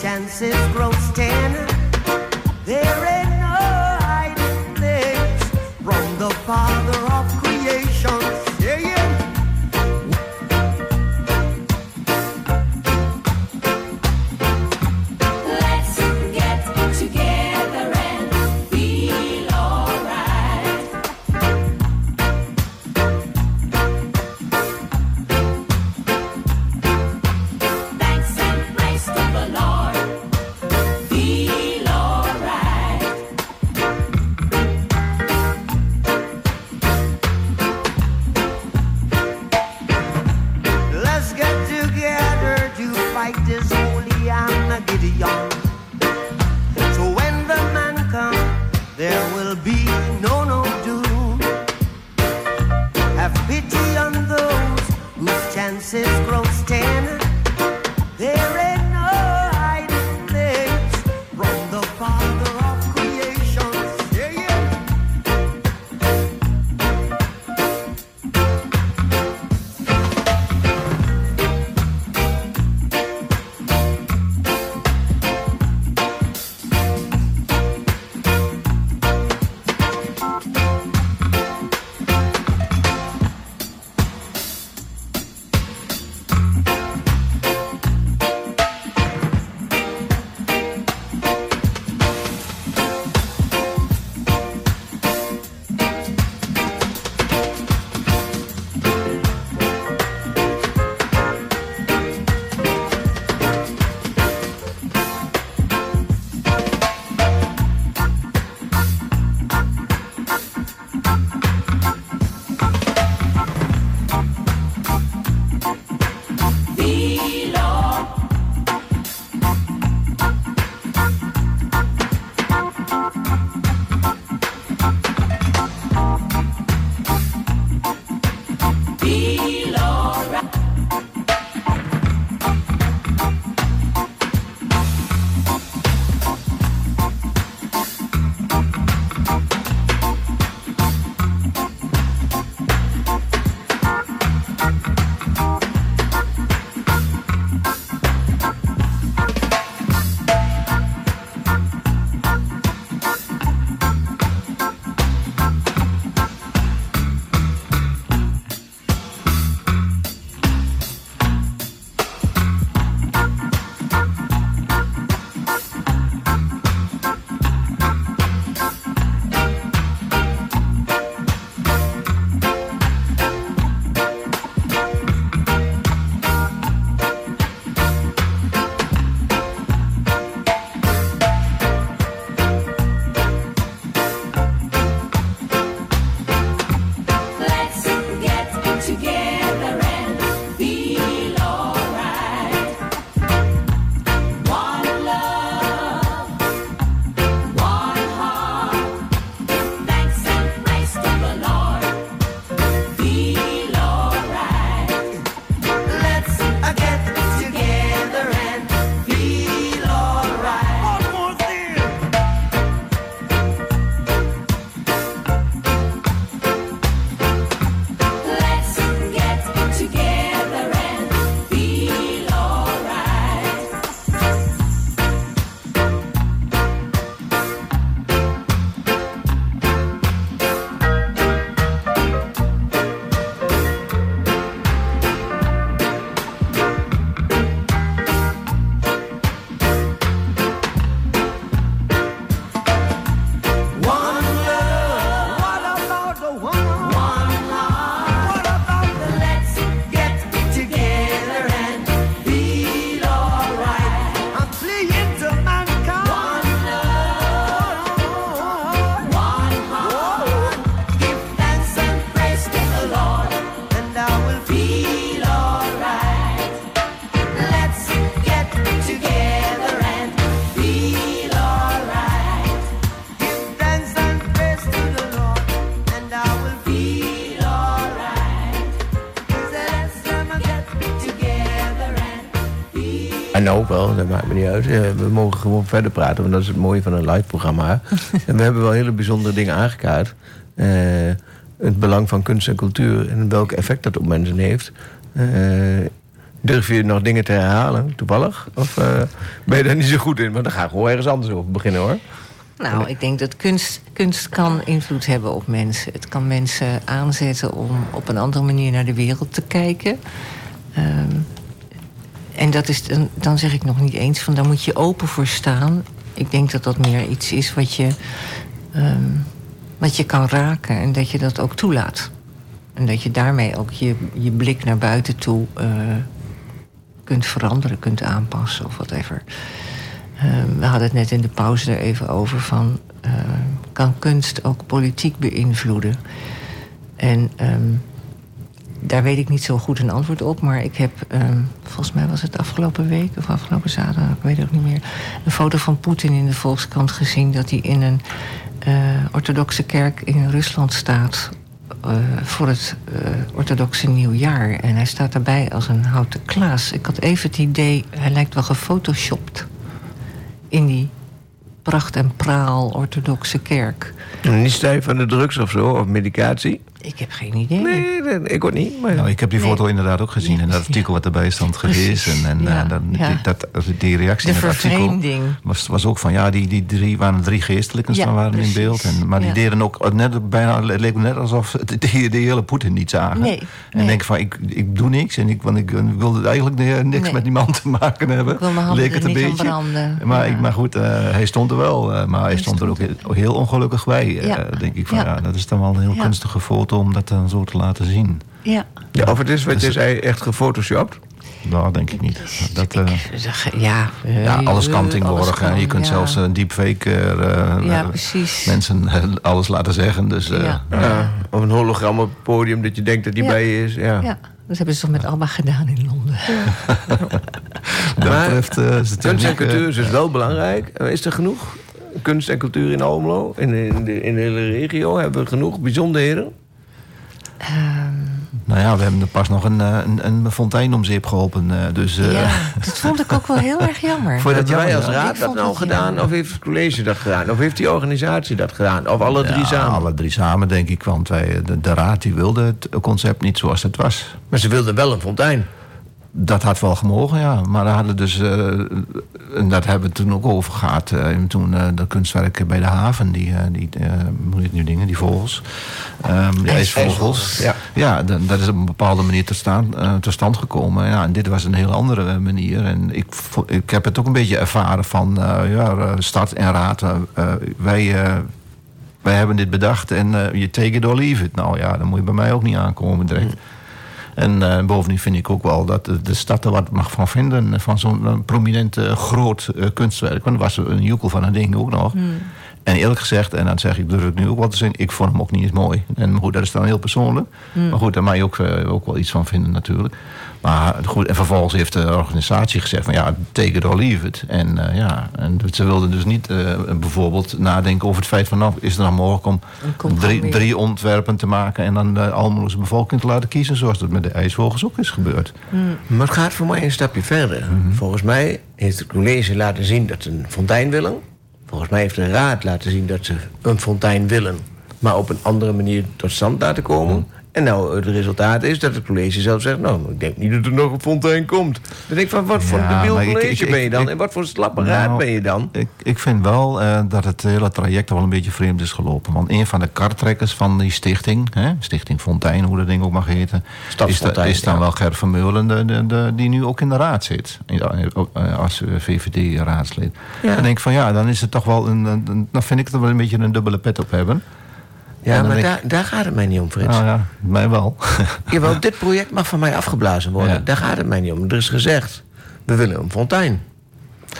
chances grow ten. There En nou ook wel, dat maakt me niet uit. We mogen gewoon verder praten, want dat is het mooie van een live programma. en we hebben wel hele bijzondere dingen aangekaart. Uh, het belang van kunst en cultuur en welk effect dat op mensen heeft. Uh, durf je nog dingen te herhalen, toevallig? Of uh, ben je daar niet zo goed in? Maar dan ga ik gewoon ergens anders over beginnen hoor. Nou, ik denk dat kunst, kunst kan invloed hebben op mensen. Het kan mensen aanzetten om op een andere manier naar de wereld te kijken. Um, en dat is, dan, zeg ik nog niet eens van daar moet je open voor staan. Ik denk dat dat meer iets is wat je, um, wat je kan raken en dat je dat ook toelaat. En dat je daarmee ook je, je blik naar buiten toe uh, kunt veranderen, kunt aanpassen of whatever. Um, we hadden het net in de pauze er even over van... Uh, kan kunst ook politiek beïnvloeden? En daar weet ik niet zo goed een antwoord op. Maar ik heb, um, volgens mij was het afgelopen week of afgelopen zaterdag, ik weet het ook niet meer, een foto van Poetin in de Volkskrant gezien dat hij in een uh, orthodoxe kerk in Rusland staat. Uh, voor het uh, orthodoxe nieuwjaar. En hij staat daarbij als een houten klaas. Ik had even het idee, hij lijkt wel gefotoshopt in die pracht en praal orthodoxe kerk. Niet stijf van de drugs of zo, of medicatie? Ik heb geen idee. Nee, nee ik ook niet. Maar... Nou, ik heb die foto nee. inderdaad ook gezien. En dat artikel wat erbij stond gelezen. En ja, dan, ja. die, dat, die reactie de in het artikel was, was ook van... ja, die, die drie waren drie geestelijken ja, waren precies. in beeld. En, maar die deden ook net, bijna, het leek me net alsof die de hele Poetin niet zagen. Nee, en denk van, ik, ik doe niks. En ik, want ik, ik wilde eigenlijk niks nee. met die man te maken hebben. Ik wil mijn handen leek het een beetje. Branden. Maar, ik, maar goed, uh, hij stond er wel. Uh, maar hij, hij stond er ook heel, heel ongelukkig bij. Uh, denk ik van, ja. dat is dan wel een heel kunstige foto om dat dan zo te laten zien. Ja. ja of het is wat je zei, echt gefotoshopt? Nou, denk ik niet. Dat, uh, ja, uh, ja, alles kan tegenwoordig. Kan, je kunt ja. zelfs een deepfake uh, ja, precies. mensen alles laten zeggen. Dus, ja. Of een hologram op het podium dat je denkt dat die bij je is. Ja. ja. Dat hebben ze toch met Alba gedaan in Londen. dat maar betreft, uh, kunst en cultuur is dus wel belangrijk. Is er genoeg kunst en cultuur in Almelo? In, in, de, in de hele regio? Hebben we genoeg bijzonderheden? Um, nou ja, we hebben er pas nog een, een, een fontein om zeep geholpen. Dus, uh, ja, dat vond ik ook wel heel erg jammer. Vond dat wij als raad dat nou gedaan? Jammer. Of heeft het college dat gedaan? Of heeft die organisatie dat gedaan? Of alle drie ja, samen? alle drie samen, denk ik. Want wij, de, de raad die wilde het concept niet zoals het was. Maar ze wilden wel een fontein. Dat had wel gemogen, ja. Maar daar hadden dus, uh, en dat hebben we toen ook over gehad. Uh, toen uh, de kunstwerken bij de haven, die, die moet ik nu dingen, die vogels. Um, die ijsvogels. Ja, ja dat is op een bepaalde manier tot, staan, tot stand gekomen. Ja, en dit was een heel andere manier. En ik, ik heb het ook een beetje ervaren van ja, stad en raad. wij wij hebben dit bedacht en je take it or leave it. Nou ja, dan moet je bij mij ook niet aankomen direct. En uh, bovendien vind ik ook wel dat de, de stad er wat mag van vinden. Van zo'n prominente groot uh, kunstwerk. Want er was een joekel van een ding ook nog. Hmm. En eerlijk gezegd, en dan zeg ik, durf ik nu ook wel te zeggen... ik vond hem ook niet eens mooi. En goed, dat is dan heel persoonlijk. Hmm. Maar goed, daar mag je ook, ook wel iets van vinden natuurlijk. Maar goed, en vervolgens heeft de organisatie gezegd van ja, take it or leave it. En uh, ja, en ze wilden dus niet uh, bijvoorbeeld nadenken over het feit van nou, is er dan mogelijk om drie, drie, ontwerpen te maken en dan de Almeloze bevolking te laten kiezen, zoals dat met de ijsvogels ook is gebeurd. Mm. Maar het gaat voor mij een stapje verder. Mm -hmm. Volgens mij heeft het college laten zien dat ze een fontein willen. Volgens mij heeft de raad laten zien dat ze een fontein willen, maar op een andere manier tot stand laten komen. Mm. En nou, het resultaat is dat het college zelf zegt... nou, ik denk niet dat er nog een fontein komt. Dan denk ik van, wat voor ja, debiel college ik, ik, ben je dan? Ik, en wat voor slappe nou, raad ben je dan? Ik, ik vind wel uh, dat het hele traject wel een beetje vreemd is gelopen. Want een van de kartrekkers van die stichting... Hè, Stichting Fontein, hoe dat ding ook mag heten... is, da, is dan ja. wel Ger Vermeulen, de, de, de, die nu ook in de raad zit. Als VVD-raadslid. Ja. Dan denk ik van, ja, dan is het toch wel... Een, een, dan vind ik het wel een beetje een dubbele pet op hebben... Ja, maar daar, daar gaat het mij niet om, Frits. Nou ja, mij wel. Jawel, dit project mag van mij afgeblazen worden. Ja. Daar gaat het mij niet om. Er is gezegd, we willen een fontein.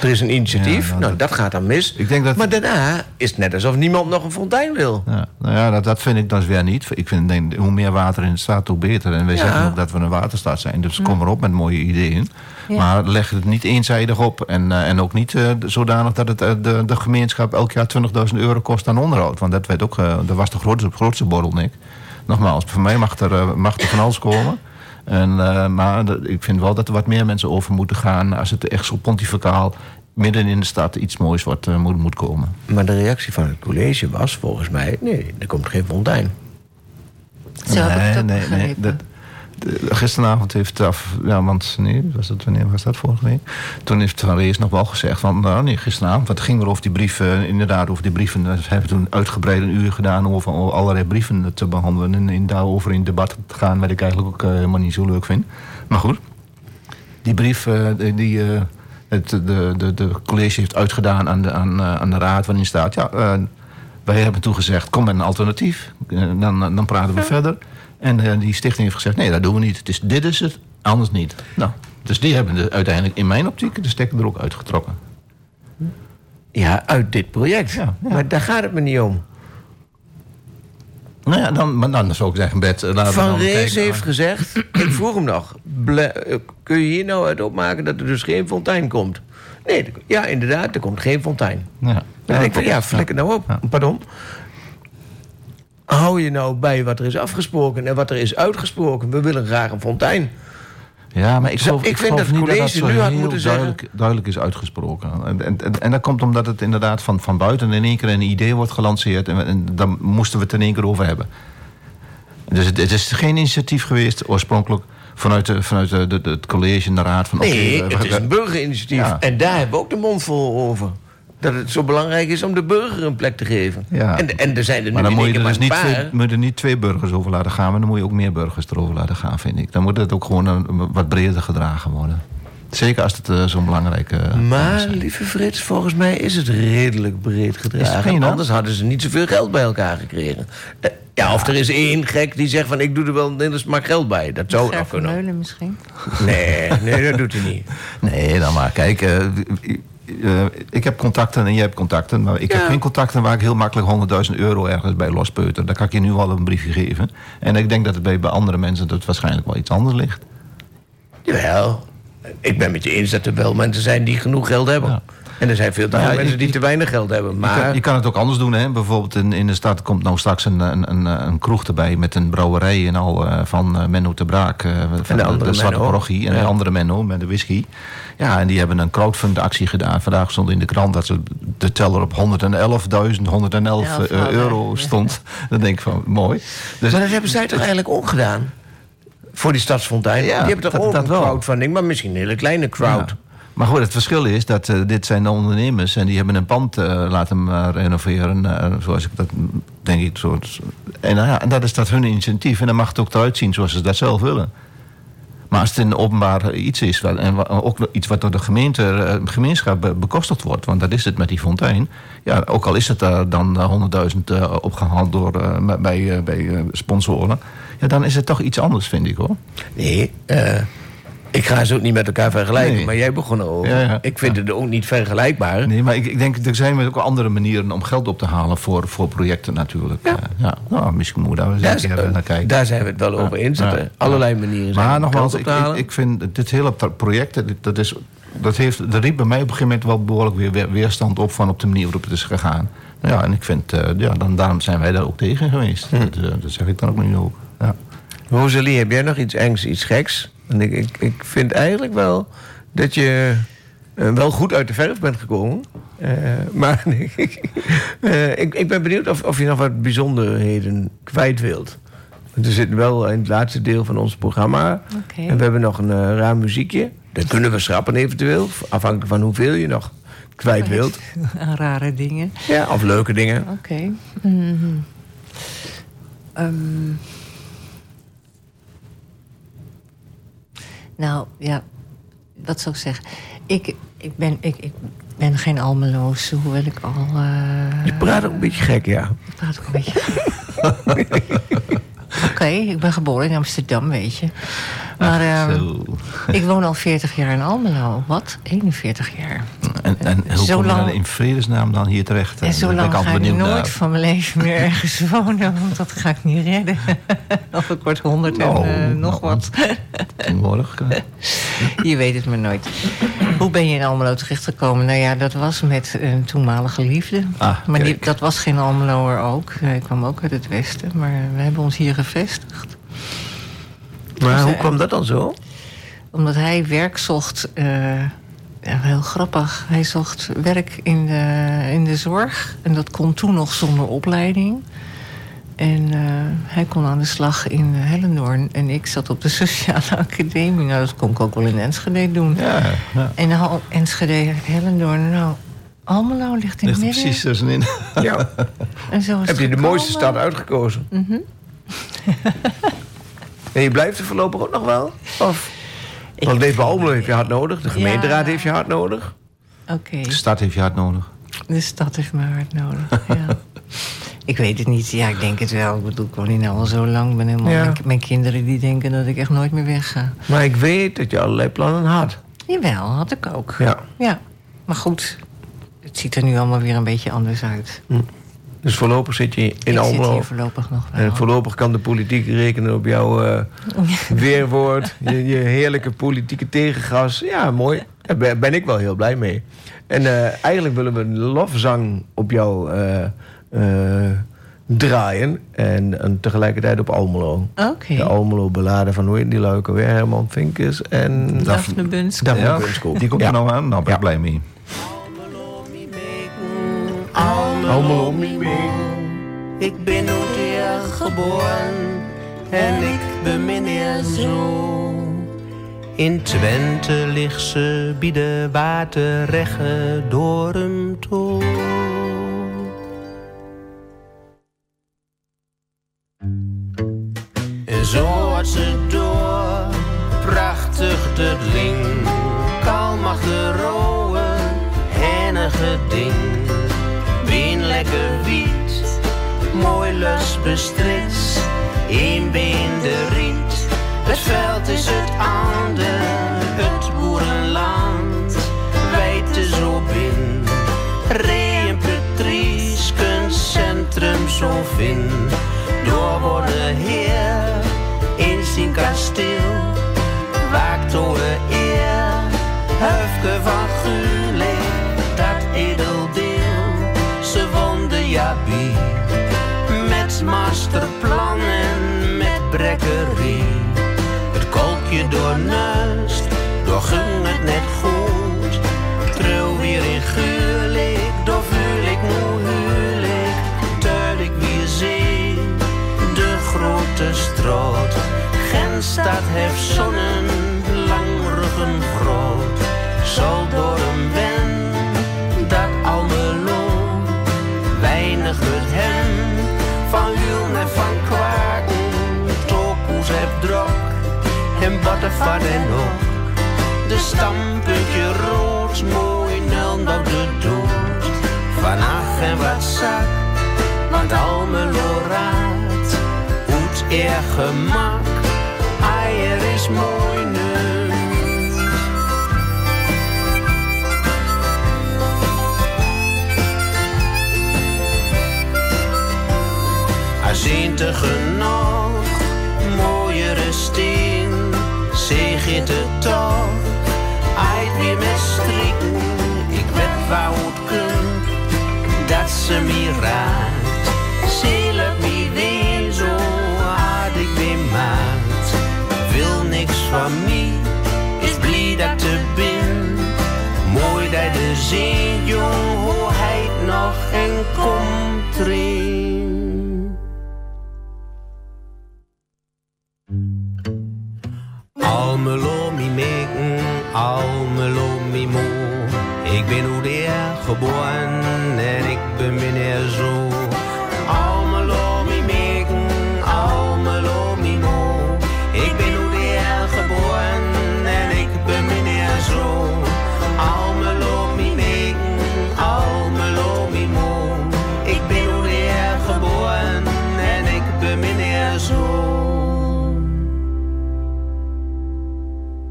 Er is een initiatief, ja, nou, nou dat, dat, gaat dan mis. Ik denk dat... Maar daarna is het net alsof niemand nog een fontein wil. Ja, nou ja, dat, dat vind ik dan weer niet. Ik vind, denk, hoe meer water in de staat, hoe beter. En wij ja. zeggen ook dat we een waterstaat zijn. Dus kom erop met mooie ideeën. Maar leg het niet eenzijdig op. En, uh, en ook niet uh, zodanig dat het uh, de, de gemeenschap elk jaar 20.000 euro kost aan onderhoud. Want dat, werd ook, dat was de grootste, grootste borrelnik. Nogmaals, voor mij mag er, mag er van alles komen. En, maar ik vind wel dat er wat meer mensen over moeten gaan. Als het echt zo pontificaal midden in de stad iets moois wat moet, moet komen. Maar de reactie van het college was volgens mij... nee, er komt geen fontein. Zo nee, nee, nee. Dat, gisteravond heeft af, ja, want nee, was dat, wanneer was dat vorige week? Toen heeft Van Rees nog wel gezegd van, nou nee, gisteravond, wat ging er over die brieven, inderdaad over die brieven. We hebben toen uitgebreid een uur gedaan over allerlei brieven te behandelen en in, daarover in debat te gaan, wat ik eigenlijk ook uh, helemaal niet zo leuk vind. Maar goed, die brief uh, die uh, het de, de, de college heeft uitgedaan aan de, aan, aan de raad waarin staat, ja, wij hebben toen gezegd, kom met een alternatief, dan, dan praten we verder. En uh, die stichting heeft gezegd: nee, dat doen we niet. Het is, dit is het, anders niet. Nou, dus die hebben de, uiteindelijk in mijn optiek de stekker er ook uitgetrokken. Ja, uit dit project. Ja, Maar daar gaat het me niet om. Nou ja, dan, maar dan zou ik zeggen, Bert... Laten Van Rees heeft gezegd... ik vroeg hem nog... kun je hier nou uit opmaken dat er dus geen fontein komt? Nee, ja, inderdaad, er komt geen fontein. Ja. Denk ik van, ja, flikker nou op. Pardon hou je nou bij wat er is afgesproken en wat er is uitgesproken? We willen graag een fontein. Ja, maar ik, geloof, ik, ik vind dat het college nu had moeten duidelijk, zeggen... duidelijk is uitgesproken. En, en, en, dat komt omdat het inderdaad van, van buiten in één keer een idee wordt gelanceerd... en, en daar moesten we het in één keer over hebben. Dus het, het is geen initiatief geweest oorspronkelijk vanuit, de, vanuit de, de, het college en de raad van... Nee, het is een burgerinitiatief. En daar hebben we ook de mond vol over dat het zo belangrijk is om de burger een plek te geven. Ja. En, en er zijn er nu maar dan moet je er dus niet twee, moet er niet twee burgers over laten gaan... maar dan moet je ook meer burgers erover laten gaan, vind ik. Dan moet het ook gewoon een, wat breder gedragen worden. Zeker als het uh, zo'n belangrijke... Uh, maar, lieve Frits, volgens mij is het redelijk breed gedragen. Anders hadden ze niet zoveel geld bij elkaar gekregen. Uh, ja, of er is één gek die zegt van ik doe er wel eens maar geld bij. Dat zou nog kunnen. Meulen misschien? Nee, nee, dat doet hij niet. Nee, dan maar. Kijk, uh, ik heb contacten en jij hebt contacten. Maar ik heb geen contacten waar ik heel makkelijk 100.000 euro ergens bij lospeuter. Daar kan ik je nu al een briefje geven. En ik denk dat het bij, bij andere mensen dat waarschijnlijk wel iets anders ligt. Jawel. Ik ben met je eens dat er wel mensen zijn die genoeg geld hebben. En er zijn veel te veel mensen die te weinig geld hebben. Maar... Je kan, je, kan, het ook anders doen. Hè? Bijvoorbeeld in, in de stad komt nou straks een, een, een, een kroeg erbij... met een brouwerij en al uh, van uh, Menno te Braak. Uh, van de, de, de Zwarte Parochie en ja. de andere Menno met de whisky. Ja, en die hebben een crowdfund actie gedaan. Vandaag stond in de krant dat ze de teller op 111.000, 111 euro stond. Dan denk ik van, mooi. Dus, maar dat hebben zij toch eigenlijk ook gedaan? Voor die stadsfontein? Ja, die hebben toch ook een crowdfunding, maar misschien een hele kleine crowd. Maar goed, het verschil is dat uh, dit zijn de ondernemers... en die hebben een pand uh, laten uh, renoveren. zoals ik dat denk ik. Soort, en, dat is dat hun initiatief. En dan mag het ook eruit zien zoals ze dat zelf willen. Maar als het een openbaar iets is, en ook iets wat door de gemeente, gemeenschap bekostigd wordt, want dat is het met die fontein. Ja, ook al is het daar dan 100.000 opgehaald door, bij, bij sponsoren, ja, dan is het toch iets anders, vind ik hoor. Nee, ik ga ze ook niet met elkaar vergelijken, maar jij begon over. Ik vind het ook niet vergelijkbaar. Nee, maar ik, ik denk, er zijn ook andere manieren om geld op te halen voor, voor projecten natuurlijk. Ja. ja. Nou, misschien moeten we daar eens even naar kijken. Daar zijn we het wel over eens. Allerlei manieren zijn Maar nogmaals, ik, ik, ik, vind dit hele project, dat, is, dat, heeft, dat riep bij mij op een gegeven moment wel behoorlijk weer weerstand op van op de manier waarop het is gegaan. Ja, en ik vind, uh, ja, dan, daarom zijn wij daar ook tegen geweest. Hm. Dat, uh, dat, zeg ik dan ook niet over. Ja. Rosalie, heb jij nog iets engs, iets geks? En ik, ik, ik vind eigenlijk wel dat je uh, wel goed uit de verf bent gekomen. Uh, maar uh, ik, ik ben benieuwd of, of je nog wat bijzonderheden kwijt wilt. Want we zitten wel in het laatste deel van ons programma. Okay. En we hebben nog een raar muziekje. Dat kunnen we schrappen eventueel. Afhankelijk van hoeveel je nog kwijt wilt. Rare dingen. Ja, of leuke dingen. Oké. Okay. Mm -hmm. um... Nou ja, wat zou ik zeggen? Ik, ik, ben, ik, ik ben geen Almeloos, hoewel ik al. Uh... Je praat ook een beetje gek, ja. Ik praat ook een beetje. Oké, ik ben geboren in Amsterdam, weet je. Maar um, ik woon al 40 jaar in Almelo. Wat? 41 jaar. En, en hoe zo kom je dan in vredesnaam dan hier terecht? En zo lang ga ik nooit van mijn leven meer ergens wonen. Want dat ga ik niet redden. of ik word 100 en uh, nog nou, wat. Morgen. je weet het maar nooit. Hoe ben je in Almelo terechtgekomen? Nou ja, dat was met een toenmalige liefde. Ah, maar die, dat was geen Almeloer ook. Hij kwam ook uit het westen. Maar we hebben ons hier gevestigd. Maar hoe kwam dat dan zo? Omdat hij werk zocht. Uh, ja, heel grappig. Hij zocht werk in de, in de zorg. En dat kon toen nog zonder opleiding. En uh, hij kon aan de slag in Hellendoorn. En ik zat op de sociale academie. Nou, dat kon ik ook wel in Enschede doen. Ja, ja. En nou, Enschede, Hellendoorn, nou... Almelo ligt in het midden. precies tussenin. Ja. En zo is Heb je de mooiste stad uitgekozen? Mhm. en je blijft er voorlopig ook nog wel? Of? Want deze Almelo heeft je hard nodig. De gemeenteraad Ja. heeft je hard nodig. Oké, De stad heeft je hard nodig. de stad heeft me hard nodig. Ja. ik weet het niet. Ja, ik denk het wel. Ik bedoel, ik woon hier nou al zo lang. Ben helemaal Ja. mijn, mijn kinderen die denken dat ik echt nooit meer wegga. Maar ik weet dat je allerlei plannen had. Jawel, had ik ook. Ja. Ja, maar goed. Het ziet er nu allemaal weer een beetje anders uit. Dus voorlopig zit je in ik zit hier voorlopig nog wel. En voorlopig kan de politiek rekenen op jouw eh, weerwoord. Je, je heerlijke politieke tegengas. Ja, mooi. Daar ben- ik wel heel blij mee. En eh, eigenlijk willen we een lofzang op jou eh, draaien. En, en tegelijkertijd op Almelo. Oké. De Almelo beladen van hoe heet die leuke weer? Herman Vinkers en... Daphne. Daphne Ja, Bunskoop. die komt Ja. er nou aan. Nou, ben ik blij mee. Almelo. Ik ben nooit hier geboren en ik bemin hier zo. In Twente ligt ze bij de waterregge door hem toe. Ze door, prachtig de ling. Kalm de hennige ding. Bien lekker wiet, mooi lus bestrits. Een been de riet, het veld is het ander, het boerenland. Wijte zo bin, Ree en Patrice, kunstcentrum zo vin. Door worden heer zijn kasteel, waakt eer, van Gulik, dat edeldeel. Ze won de Jabi met masterplannen, met brekkerie. Het kolkje door neust, door ging het net goed. Trouw weer in Gulik, door vuur ik weer zee, de grote stroot. Genstad heeft zonnen, langruggen groot. Zal door hem wen, dat Almelo weinig het hem van Hulen en van Kwaken. Tokoes heb drok en buttervat en ook. De stampuntje rood, mooi nul naar de dood. Van ach en wat zak, want Almelo raad. Hoed eer gemak, eier is mooi nu. Aziente genoeg, mooiere zeg het toch. Uit weer met ik weet waar het kunt, dat ze me raakt. Me weer van mij, is blij dat te bin. Mooi dat de zee, jong, hoe nog en komt erin. Almelo mi meken, Almelo mi moe. Ik ben hoe geboren en ik ben meneer zo.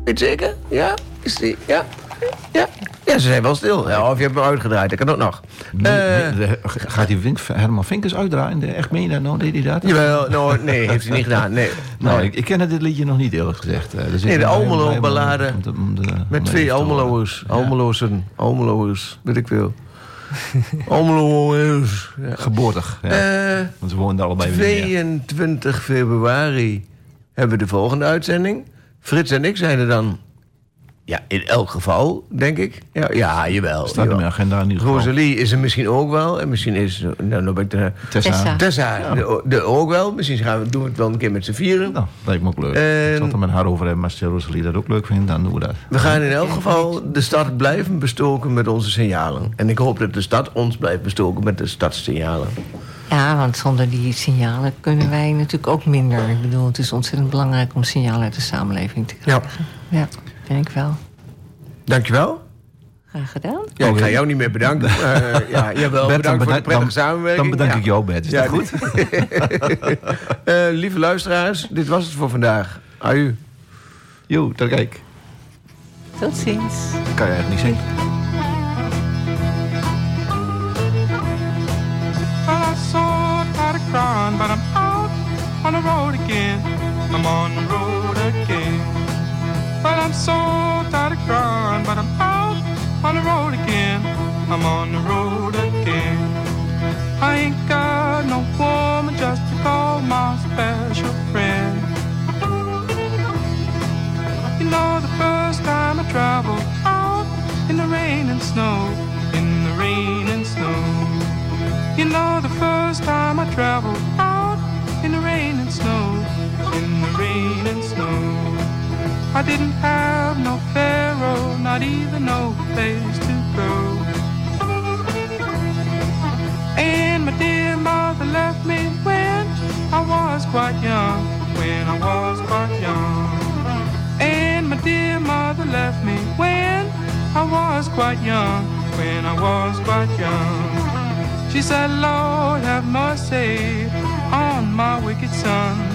Weet je zeker? Ja? Is die? Ja? Ja? Ja, ze zijn wel stil. Ja, of je hebt hem uitgedraaid, dat kan ook nog. Nee, Eh, nee, gaat die Wink, Herman Vinkers uitdraaien? Echt meen je dat nou? Deed hij dat? Jawel, nou, nee, heeft hij niet gedaan. Nee. Nou, Nee. ik, ik ken dit liedje nog niet eerlijk gezegd. Eh, dus Nee, de ben heel Almelo blij om- ballade. om te- om de- om Met twee horen. Almeloers. Almelozen. Almeloers. Weet ik veel. Almeloers. Ja. Geboortig. Ja. Eh, Want ze woonden allebei weer. 22 februari hebben we de volgende uitzending. Frits en ik zeiden dan... Ja, in elk geval, denk ik. Ja, ja jawel. Staat in mijn agenda in ieder geval. Rosalie is er misschien ook wel. En misschien is... Nou, nou ben ik de, Tessa. Tessa. Tessa de, de ook wel. Misschien gaan we, doen we het wel een keer met z'n vieren. Nou, dat lijkt me ook leuk. En- Ik zal het er met haar over hebben. Maar als Rosalie dat ook leuk vindt, dan doen we dat. We gaan in elk geval de stad blijven bestoken met onze signalen. En ik hoop dat de stad ons blijft bestoken met de stadssignalen. Ja, want zonder die signalen kunnen wij natuurlijk ook minder. Ik bedoel, het is ontzettend belangrijk om signalen uit de samenleving te Ja. krijgen. Ja, denk ik wel. Dankjewel. Graag gedaan. Ja, ik ga jou niet meer bedanken. eh, ja, jawel, Bert, bedankt dan voor de prettige dan- samenwerking. Dan bedank Ja. ik jou, Bert. Is Ja, dat goed? Eh, lieve luisteraars, dit was het voor vandaag. Aju. Jo, daar kijk. Tot ziens. Dat kan je eigenlijk niet zingen. On the road again. I'm on the road again. Well, I'm so tired of crying, but I'm out on the road again. I'm on the road again. I ain't got no woman just to call my special friend. You know, the first time I traveled out in the rain and snow, in the rain and snow. You know, the first time I traveled out and snow, in the rain and snow. I didn't have no pharaoh, not even no place to go. And my dear mother left me when I was quite young, when I was quite young. And my dear mother left me when I was quite young, when I was quite young. She said, Lord, have mercy on my wicked son.